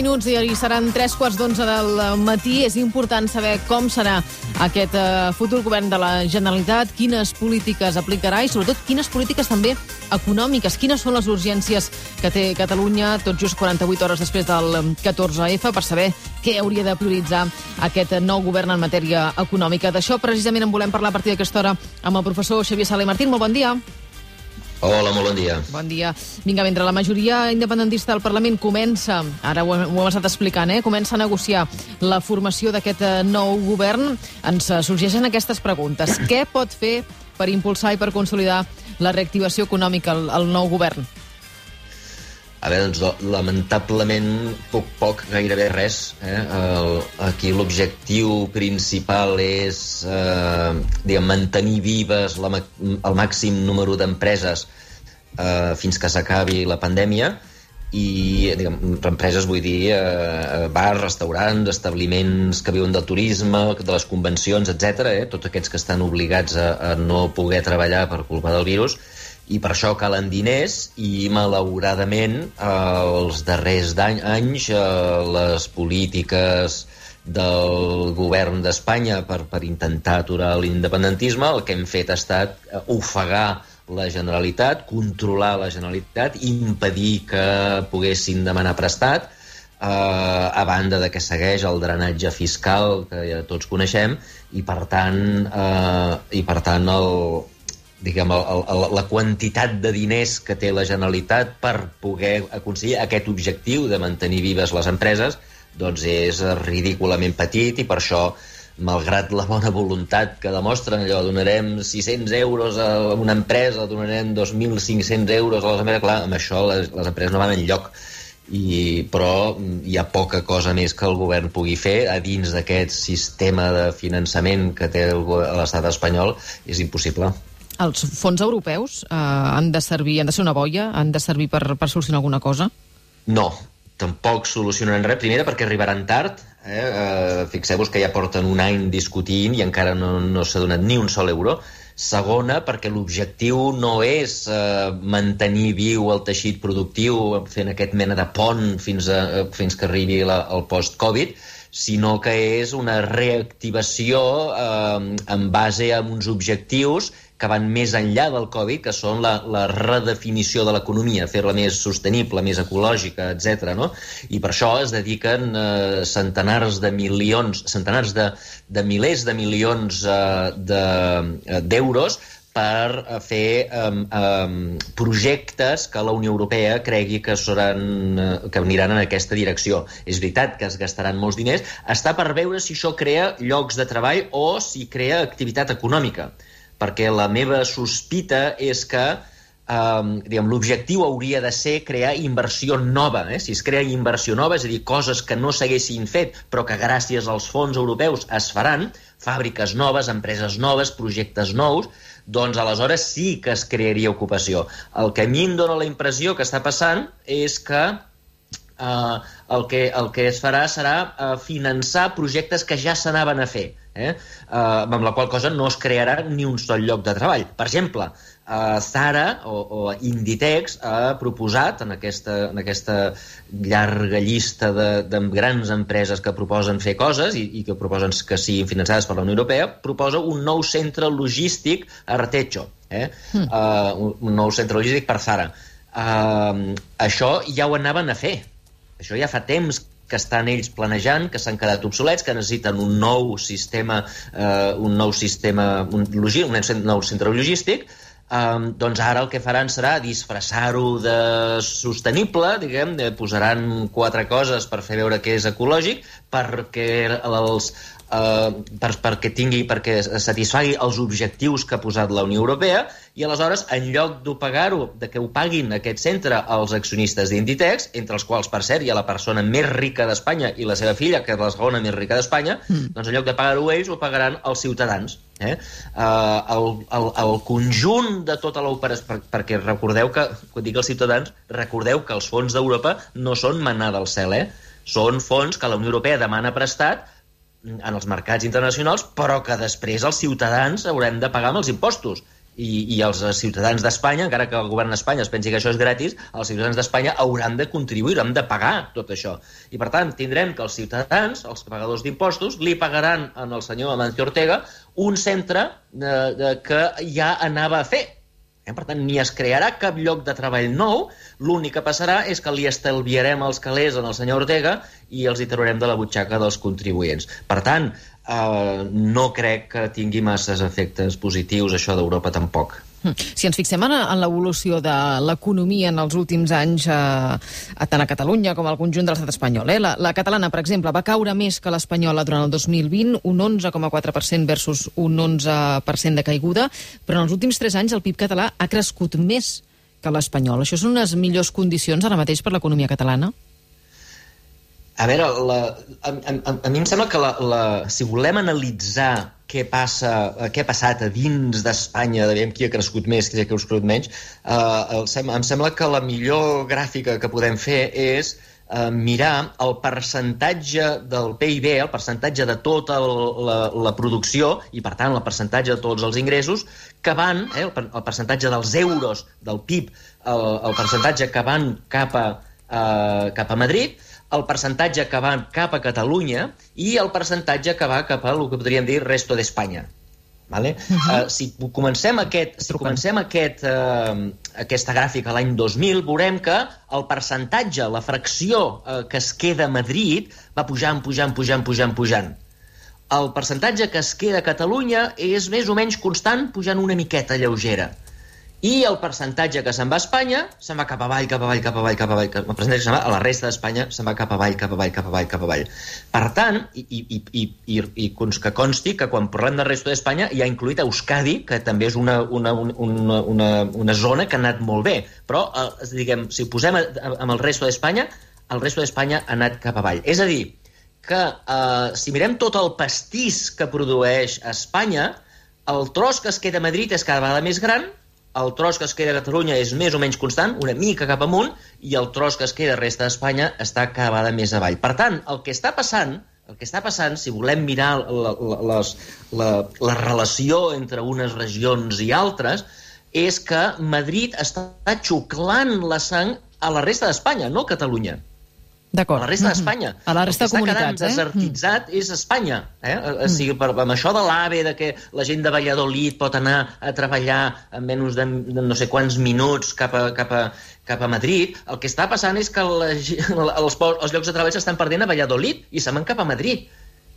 Minuts i seran tres quarts d'onze del matí. És important saber com serà aquest uh, futur govern de la Generalitat, quines polítiques aplicarà i, sobretot, quines polítiques també econòmiques. Quines són les urgències que té Catalunya tot just 48 hores després del 14F per saber què hauria de prioritzar aquest nou govern en matèria econòmica. D'això, precisament, en volem parlar a partir d'aquesta hora amb el professor Xavier Sala i Martín. Molt bon dia. Hola, molt bon dia. Bon dia. Vinga, mentre la majoria independentista del Parlament comença, ara ho ho hem estat explicant, eh, comença a negociar la formació d'aquest eh, nou govern, ens eh, sorgeixen aquestes preguntes. Què pot fer per impulsar i per consolidar la reactivació econòmica al, al nou govern? A veure, doncs, lamentablement, poc, poc, gairebé res. Eh? El, aquí l'objectiu principal és eh, diguem, mantenir vives la, el màxim número d'empreses eh, fins que s'acabi la pandèmia i diguem, empreses vull dir eh, bars, restaurants, establiments que viuen del turisme, de les convencions, etc. Eh? tots aquests que estan obligats a, a no poder treballar per culpa del virus i per això calen diners i malauradament els darrers anys eh, les polítiques del govern d'Espanya per, per intentar aturar l'independentisme el que hem fet ha estat eh, ofegar la Generalitat, controlar la Generalitat, impedir que poguessin demanar prestat, eh, a banda de que segueix el drenatge fiscal que ja tots coneixem i per tant, eh, i per tant el, diguem, el, el, la quantitat de diners que té la Generalitat per poder aconseguir aquest objectiu de mantenir vives les empreses doncs és ridículament petit i per això malgrat la bona voluntat que demostren, allò, donarem 600 euros a una empresa, donarem 2.500 euros a les empreses, clar, amb això les, les empreses no van enlloc. I, però hi ha poca cosa més que el govern pugui fer a dins d'aquest sistema de finançament que té l'estat espanyol és impossible. Els fons europeus eh, han de servir, han de ser una boia, han de servir per, per solucionar alguna cosa? No, tampoc solucionaran res. Primera, perquè arribaran tard. Eh? Eh, Fixeu-vos que ja porten un any discutint i encara no, no s'ha donat ni un sol euro. Segona, perquè l'objectiu no és eh, mantenir viu el teixit productiu fent aquest mena de pont fins, a, eh, fins que arribi la, el post-Covid, sinó que és una reactivació eh, en base a uns objectius que van més enllà del Covid, que són la, la redefinició de l'economia, fer-la més sostenible, més ecològica, etc. No? I per això es dediquen eh, centenars de milions, centenars de, de milers de milions eh, d'euros de, per eh, fer um, um, projectes que la Unió Europea cregui que, seran, uh, que aniran en aquesta direcció. És veritat que es gastaran molts diners. Està per veure si això crea llocs de treball o si crea activitat econòmica perquè la meva sospita és que eh, l'objectiu hauria de ser crear inversió nova. Eh? Si es crea inversió nova, és a dir, coses que no s'haguessin fet, però que gràcies als fons europeus es faran, fàbriques noves, empreses noves, projectes nous, doncs aleshores sí que es crearia ocupació. El que a mi em dóna la impressió que està passant és que eh, el, que, el que es farà serà eh, finançar projectes que ja s'anaven a fer eh? Uh, amb la qual cosa no es crearà ni un sol lloc de treball. Per exemple, uh, Zara o, o Inditex ha proposat en aquesta, en aquesta llarga llista de, de grans empreses que proposen fer coses i, i que proposen que siguin finançades per la Unió Europea, proposa un nou centre logístic a Artecho, eh? Mm. Uh, un, un nou centre logístic per Zara. Uh, això ja ho anaven a fer. Això ja fa temps que estan ells planejant, que s'han quedat obsolets, que necessiten un nou sistema, eh, un nou sistema, un, logí, un nou centre logístic, Um, doncs ara el que faran serà disfressar-ho de sostenible, diguem, posaran quatre coses per fer veure que és ecològic, perquè els, eh, per, perquè tingui, perquè satisfagui els objectius que ha posat la Unió Europea i aleshores, en lloc de pagar-ho, de que ho paguin aquest centre als accionistes d'Inditex, entre els quals, per cert, hi ha la persona més rica d'Espanya i la seva filla, que és la segona més rica d'Espanya, mm. doncs en lloc de pagar-ho ells, ho pagaran els ciutadans. Eh? Uh, el, el, el conjunt de tota l'operació, per, perquè recordeu que, quan dic els ciutadans, recordeu que els fons d'Europa no són manar del cel, eh? són fons que la Unió Europea demana prestat en els mercats internacionals, però que després els ciutadans haurem de pagar amb els impostos. i, i els ciutadans d'Espanya, encara que el govern d'Espanya es pensi que això és gratis, els ciutadans d'Espanya hauran de contribuir, hauran de pagar tot això. I, per tant, tindrem que els ciutadans, els pagadors d'impostos, li pagaran al senyor Amancio Ortega un centre de, de, que ja anava a fer. Eh? Per tant, ni es crearà cap lloc de treball nou, l'únic que passarà és que li estalviarem els calés al senyor Ortega i els hi traurem de la butxaca dels contribuents. Per tant, eh, no crec que tingui masses efectes positius això d'Europa tampoc. Hm. Si ens fixem en, en l'evolució de l'economia en els últims anys, eh, tant a Catalunya com al conjunt de l'estat espanyol, eh? la, la catalana, per exemple, va caure més que l'espanyola durant el 2020, un 11,4% versus un 11% de caiguda, però en els últims 3 anys el PIB català ha crescut més que l'espanyol. Això són unes millors condicions ara mateix per l'economia catalana? A veure, la, a, a, a mi em sembla que la, la, si volem analitzar què passa, què ha passat a dins d'Espanya, de qui ha crescut més, qui ha crescut menys, eh, em sembla que la millor gràfica que podem fer és eh, mirar el percentatge del PIB, el percentatge de tota el, la, la producció i, per tant, el percentatge de tots els ingressos que van, eh, el, el percentatge dels euros del PIB, el, el percentatge que van cap a, eh, cap a Madrid, el percentatge que va cap a Catalunya i el percentatge que va cap a el que podríem dir resto d'Espanya. Vale? Uh -huh. uh, si comencem, aquest, si comencem aquest, uh, aquesta gràfica l'any 2000, veurem que el percentatge, la fracció uh, que es queda a Madrid va pujant, pujant, pujant, pujant, pujant. El percentatge que es queda a Catalunya és més o menys constant, pujant una miqueta lleugera i el percentatge que se'n va a Espanya se'n va cap avall, cap avall, cap avall, cap avall. El percentatge que se'n va a la resta d'Espanya se'n va cap avall, cap avall, cap avall, cap avall. Per tant, i, i, i, i, i que consti que quan parlem de resta d'Espanya hi ha incluït Euskadi, que també és una, una, una, una, una zona que ha anat molt bé. Però, eh, diguem, si ho posem amb el resta d'Espanya, el resta d'Espanya ha anat cap avall. És a dir, que eh, si mirem tot el pastís que produeix Espanya, el tros que es queda a Madrid és cada vegada més gran el tros que es queda a Catalunya és més o menys constant, una mica cap amunt, i el tros que es queda a resta d'Espanya està cada vegada més avall. Per tant, el que està passant, el que està passant, si volem mirar la, la, les, la, la relació entre unes regions i altres, és que Madrid està xuclant la sang a la resta d'Espanya, no a Catalunya. D'acord. A la resta d'Espanya. A la resta de comunitats, eh? desertitzat mm. és Espanya. Eh? O sigui, per, amb això de l'AVE, de que la gent de Valladolid pot anar a treballar en menys de, de no sé quants minuts cap a, cap a, cap a Madrid, el que està passant és que la, els, els llocs de treball s'estan perdent a Valladolid i se'n van cap a Madrid.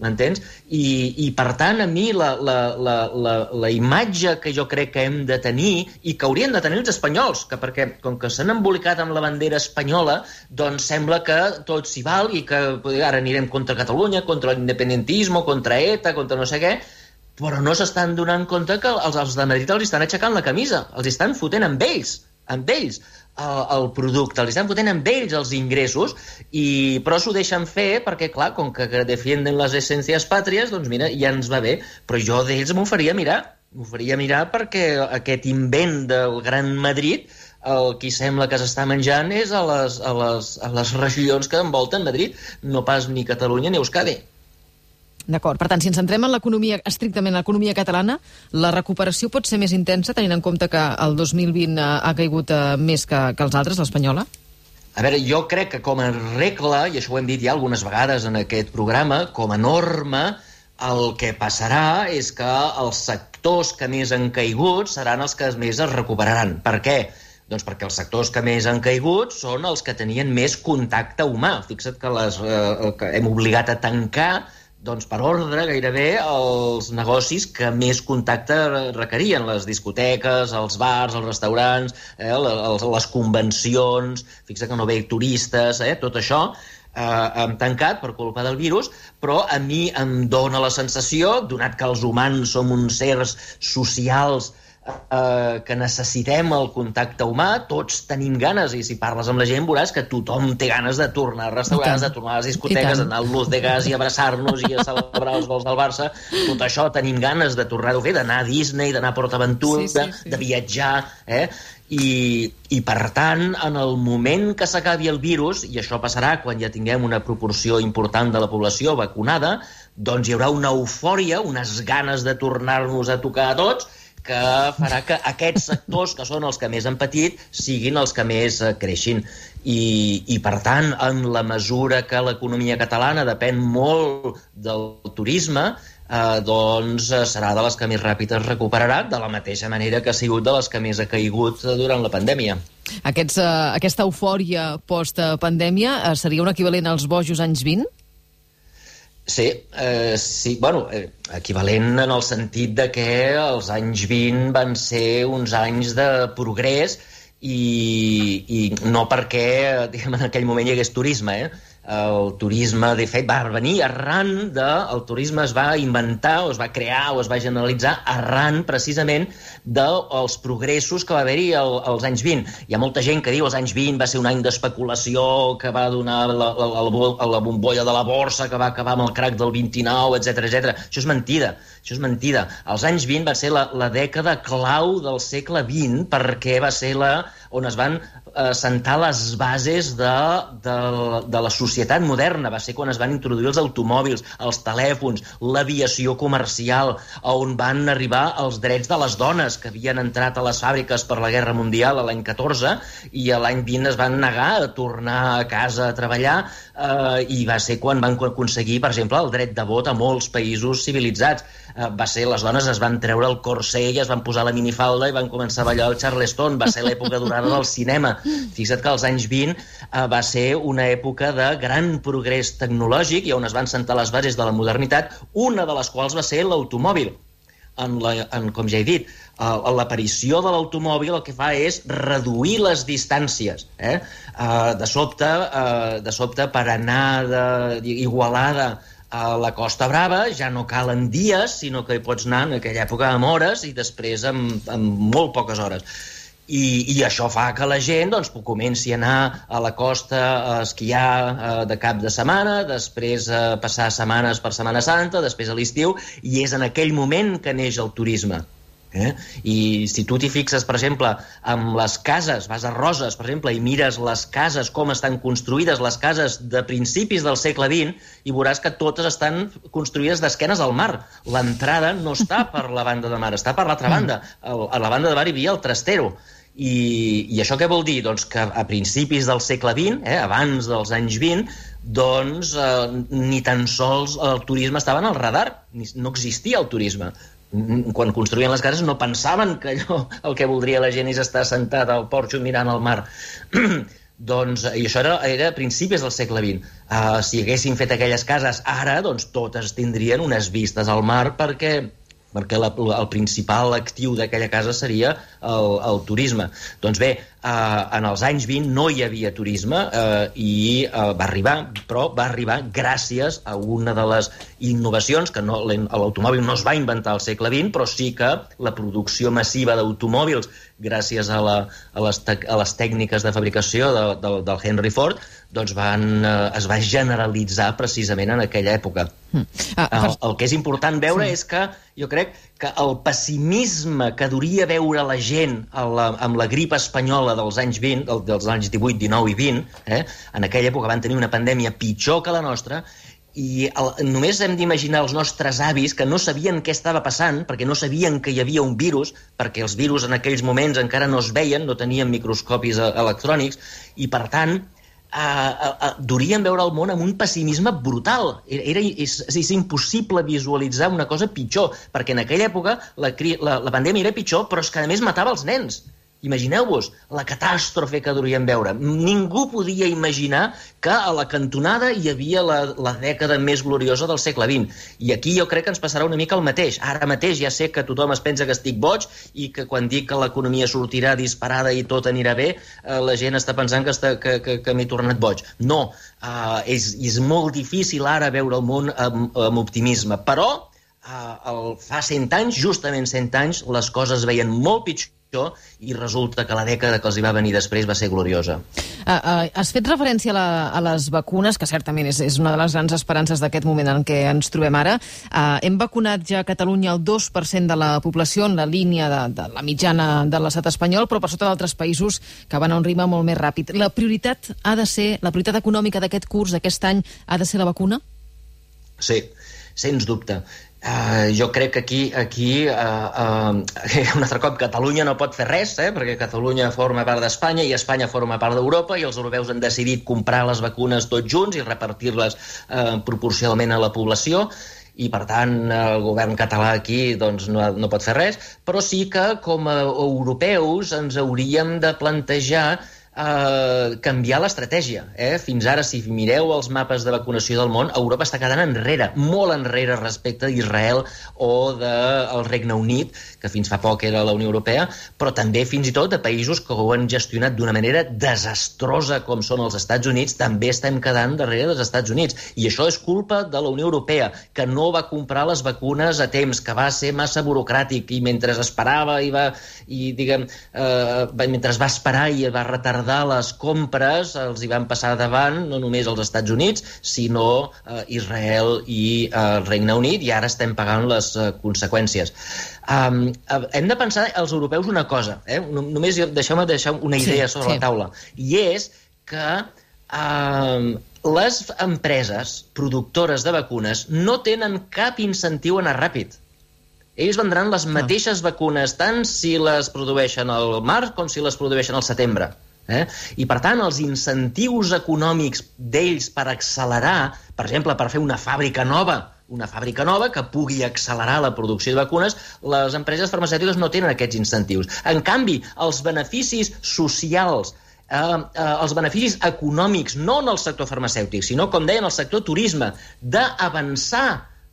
M'entens? I, I, per tant, a mi la, la, la, la, la imatge que jo crec que hem de tenir i que haurien de tenir els espanyols, que perquè com que s'han embolicat amb la bandera espanyola, doncs sembla que tot s'hi val i que ara anirem contra Catalunya, contra l'independentisme, contra ETA, contra no sé què, però no s'estan donant compte que els, els de Madrid els estan aixecant la camisa, els estan fotent amb ells, amb ells el, el producte, els estan fotent amb ells els ingressos, i, però s'ho deixen fer perquè, clar, com que defienden les essències pàtries, doncs mira, ja ens va bé. Però jo d'ells m'ho faria mirar, m'ho faria mirar perquè aquest invent del Gran Madrid el qui sembla que s'està menjant és a les, a, les, a les regions que envolten Madrid, no pas ni Catalunya ni Euskadi. D'acord. Per tant, si ens centrem en l'economia, estrictament en l'economia catalana, la recuperació pot ser més intensa, tenint en compte que el 2020 ha caigut eh, més que, que els altres, l'espanyola? A veure, jo crec que com a regla, i això ho hem dit ja algunes vegades en aquest programa, com a norma, el que passarà és que els sectors que més han caigut seran els que més es recuperaran. Per què? Doncs perquè els sectors que més han caigut són els que tenien més contacte humà. Fixa't que, les, eh, que hem obligat a tancar doncs per ordre gairebé els negocis que més contacte requerien, les discoteques, els bars, els restaurants, eh, les, les convencions, fixa que no ve turistes, eh, tot això eh, hem tancat per culpa del virus, però a mi em dóna la sensació, donat que els humans som uns sers socials eh, que necessitem el contacte humà, tots tenim ganes, i si parles amb la gent veuràs que tothom té ganes de tornar a restaurants, de tornar a les discoteques, d'anar al Luz de Gas i abraçar-nos i a celebrar els gols del Barça. Tot això tenim ganes de tornar-ho a fer, d'anar a Disney, d'anar a PortAventura, sí, sí, sí. de viatjar, eh? I, i per tant, en el moment que s'acabi el virus, i això passarà quan ja tinguem una proporció important de la població vacunada, doncs hi haurà una eufòria, unes ganes de tornar-nos a tocar a tots, que farà que aquests sectors, que són els que més han patit, siguin els que més eh, creixin. I, I, per tant, en la mesura que l'economia catalana depèn molt del turisme, eh, doncs eh, serà de les que més ràpid es recuperarà, de la mateixa manera que ha sigut de les que més ha caigut durant la pandèmia. Aquests, uh, aquesta eufòria post-pandèmia uh, seria un equivalent als bojos anys 20? Sí, eh, sí, bueno, eh, equivalent en el sentit de que els anys 20 van ser uns anys de progrés i, i no perquè diguem, en aquell moment hi hagués turisme, eh? El turisme, de fet, va venir arran de... El turisme es va inventar, o es va crear, o es va generalitzar arran, precisament, dels progressos que va haver-hi als anys 20. Hi ha molta gent que diu els anys 20 va ser un any d'especulació que va donar la, la, la, la bombolla de la borsa, que va acabar amb el crac del 29, etc etc. Això és mentida. Això és mentida. Els anys 20 va ser la, la dècada clau del segle XX perquè va ser la on es van eh, sentar les bases de, de, de la societat moderna. Va ser quan es van introduir els automòbils, els telèfons, l'aviació comercial, on van arribar els drets de les dones que havien entrat a les fàbriques per la Guerra Mundial a l'any 14 i a l'any 20 es van negar a tornar a casa a treballar eh, i va ser quan van aconseguir, per exemple, el dret de vot a molts països civilitzats. Eh, va ser, les dones es van treure el corser i es van posar la minifalda i van començar a ballar el Charleston. Va ser l'època entrada del cinema. Fixa't que als anys 20 eh, va ser una època de gran progrés tecnològic i on es van sentar les bases de la modernitat, una de les quals va ser l'automòbil. En, la, en, com ja he dit, l'aparició de l'automòbil el que fa és reduir les distàncies. Eh? Eh, de, sobte, eh, de sobte, per anar d'Igualada a la Costa Brava ja no calen dies, sinó que hi pots anar en aquella època amb hores i després amb, amb molt poques hores i, i això fa que la gent doncs, comenci a anar a la costa a esquiar eh, de cap de setmana, després a passar setmanes per Setmana Santa, després a l'estiu, i és en aquell moment que neix el turisme. Eh? I si tu t'hi fixes, per exemple, amb les cases, vas a Roses, per exemple, i mires les cases, com estan construïdes, les cases de principis del segle XX, i veuràs que totes estan construïdes d'esquenes al mar. L'entrada no està per la banda de mar, està per l'altra banda. A la banda de mar hi havia el trastero. I, I això què vol dir? Doncs que a principis del segle XX, eh, abans dels anys 20, doncs eh, ni tan sols el turisme estava en el radar, ni, no existia el turisme. Quan construïen les cases no pensaven que allò, el que voldria la gent és estar sentat al porxo mirant el mar. doncs, i això era, era a principis del segle XX. Uh, si haguessin fet aquelles cases ara, doncs totes tindrien unes vistes al mar perquè perquè la, el principal actiu d'aquella casa seria el, el turisme. Doncs bé, eh, en els anys 20 no hi havia turisme eh, i eh, va arribar, però va arribar gràcies a una de les innovacions, que no, l'automòbil no es va inventar al segle XX, però sí que la producció massiva d'automòbils gràcies a, la, a, les a les tècniques de fabricació de, de, del Henry Ford, doncs van, eh, es va generalitzar precisament en aquella època. Mm. Ah, per... el, el que és important veure sí. és que jo crec que el pessimisme que duria veure la gent la, amb la grip espanyola dels anys 20, dels anys 18, 19 i 20, eh, en aquella època van tenir una pandèmia pitjor que la nostra, i el, només hem d'imaginar els nostres avis que no sabien què estava passant, perquè no sabien que hi havia un virus, perquè els virus en aquells moments encara no es veien, no tenien microscopis eh, electrònics, i per tant eh, durien veure el món amb un pessimisme brutal. Era, era és, és impossible visualitzar una cosa pitjor, perquè en aquella època la, la, la pandèmia era pitjor, però és que a més matava els nens. Imagineu-vos la catàstrofe que duríem veure. Ningú podia imaginar que a la cantonada hi havia la, la dècada més gloriosa del segle XX. I aquí jo crec que ens passarà una mica el mateix. Ara mateix ja sé que tothom es pensa que estic boig i que quan dic que l'economia sortirà disparada i tot anirà bé, eh, la gent està pensant que, està, que, que, que m'he tornat boig. No, eh, és, és molt difícil ara veure el món amb, amb optimisme. Però eh, el, fa 100 anys, justament 100 anys, les coses veien molt pitjor i resulta que la dècada que els hi va venir després va ser gloriosa. Uh, uh, has fet referència a, la, a les vacunes, que certament és, és una de les grans esperances d'aquest moment en què ens trobem ara. Uh, hem vacunat ja a Catalunya el 2% de la població en la línia de, de la mitjana de l'estat espanyol, però per sota d'altres països que van a un ritme molt més ràpid. La prioritat ha de ser, la prioritat econòmica d'aquest curs, d'aquest any, ha de ser la vacuna? Sí, sens dubte. Uh, jo crec que aquí, aquí uh, uh, un altre cop, Catalunya no pot fer res, eh, perquè Catalunya forma part d'Espanya i Espanya forma part d'Europa i els europeus han decidit comprar les vacunes tots junts i repartir-les uh, proporcionalment a la població i per tant el govern català aquí doncs, no, no pot fer res, però sí que com a europeus ens hauríem de plantejar eh, canviar l'estratègia. Eh? Fins ara, si mireu els mapes de vacunació del món, Europa està quedant enrere, molt enrere respecte d'Israel o del Regne Unit, que fins fa poc era la Unió Europea, però també fins i tot de països que ho han gestionat d'una manera desastrosa com són els Estats Units, també estem quedant darrere dels Estats Units. I això és culpa de la Unió Europea, que no va comprar les vacunes a temps, que va ser massa burocràtic i mentre esperava i va, i diguem, eh, mentre va esperar i va retardar retardar les compres els hi van passar davant no només els Estats Units, sinó eh, Israel i eh, el Regne Unit, i ara estem pagant les eh, conseqüències. Um, hem de pensar els europeus una cosa, eh? només deixeu-me deixar una idea sí, sobre sí. la taula, i és que um, les empreses productores de vacunes no tenen cap incentiu a anar ràpid ells vendran les mateixes vacunes tant si les produeixen al març com si les produeixen al setembre. Eh? I, per tant, els incentius econòmics d'ells per accelerar, per exemple, per fer una fàbrica nova, una fàbrica nova que pugui accelerar la producció de vacunes, les empreses farmacèutiques no tenen aquests incentius. En canvi, els beneficis socials eh, eh, els beneficis econòmics, no en el sector farmacèutic, sinó, com deia, en el sector turisme, d'avançar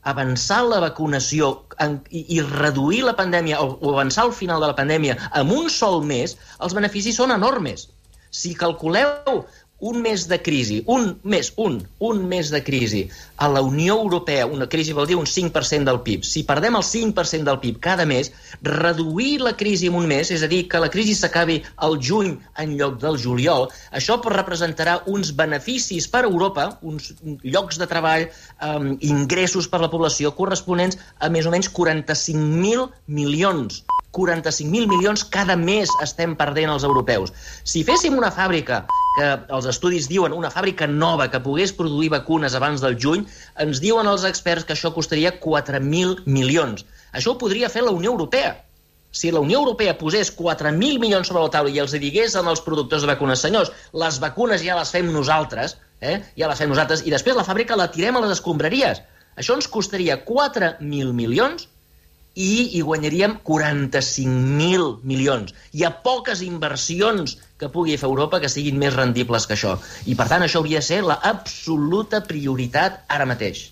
avançar la vacunació en, i, i reduir la pandèmia o, o avançar al final de la pandèmia en un sol mes, els beneficis són enormes. Si calculeu un mes de crisi, un mes, un, un mes de crisi a la Unió Europea, una crisi vol dir un 5% del PIB. Si perdem el 5% del PIB cada mes, reduir la crisi en un mes, és a dir, que la crisi s'acabi al juny en lloc del juliol, això representarà uns beneficis per a Europa, uns llocs de treball, um, ingressos per la població corresponents a més o menys 45.000 milions 45.000 milions cada mes estem perdent els europeus. Si féssim una fàbrica, que els estudis diuen una fàbrica nova que pogués produir vacunes abans del juny, ens diuen els experts que això costaria 4.000 milions. Això ho podria fer la Unió Europea. Si la Unió Europea posés 4.000 milions sobre la taula i els digués als productors de vacunes, senyors, les vacunes ja les fem nosaltres, eh? ja les fem nosaltres, i després la fàbrica la tirem a les escombraries. Això ens costaria 4.000 milions i hi guanyaríem 45.000 milions. Hi ha poques inversions que pugui fer Europa que siguin més rendibles que això. I, per tant, això hauria de ser la absoluta prioritat ara mateix.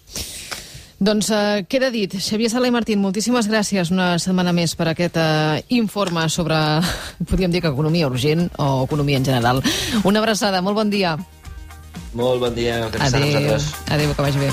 Doncs uh, queda dit. Xavier Sala i Martín, moltíssimes gràcies una setmana més per aquest uh, informe sobre, podríem dir que economia urgent o economia en general. Una abraçada, molt bon dia. Molt bon dia. Adéu, adéu, que vagi bé.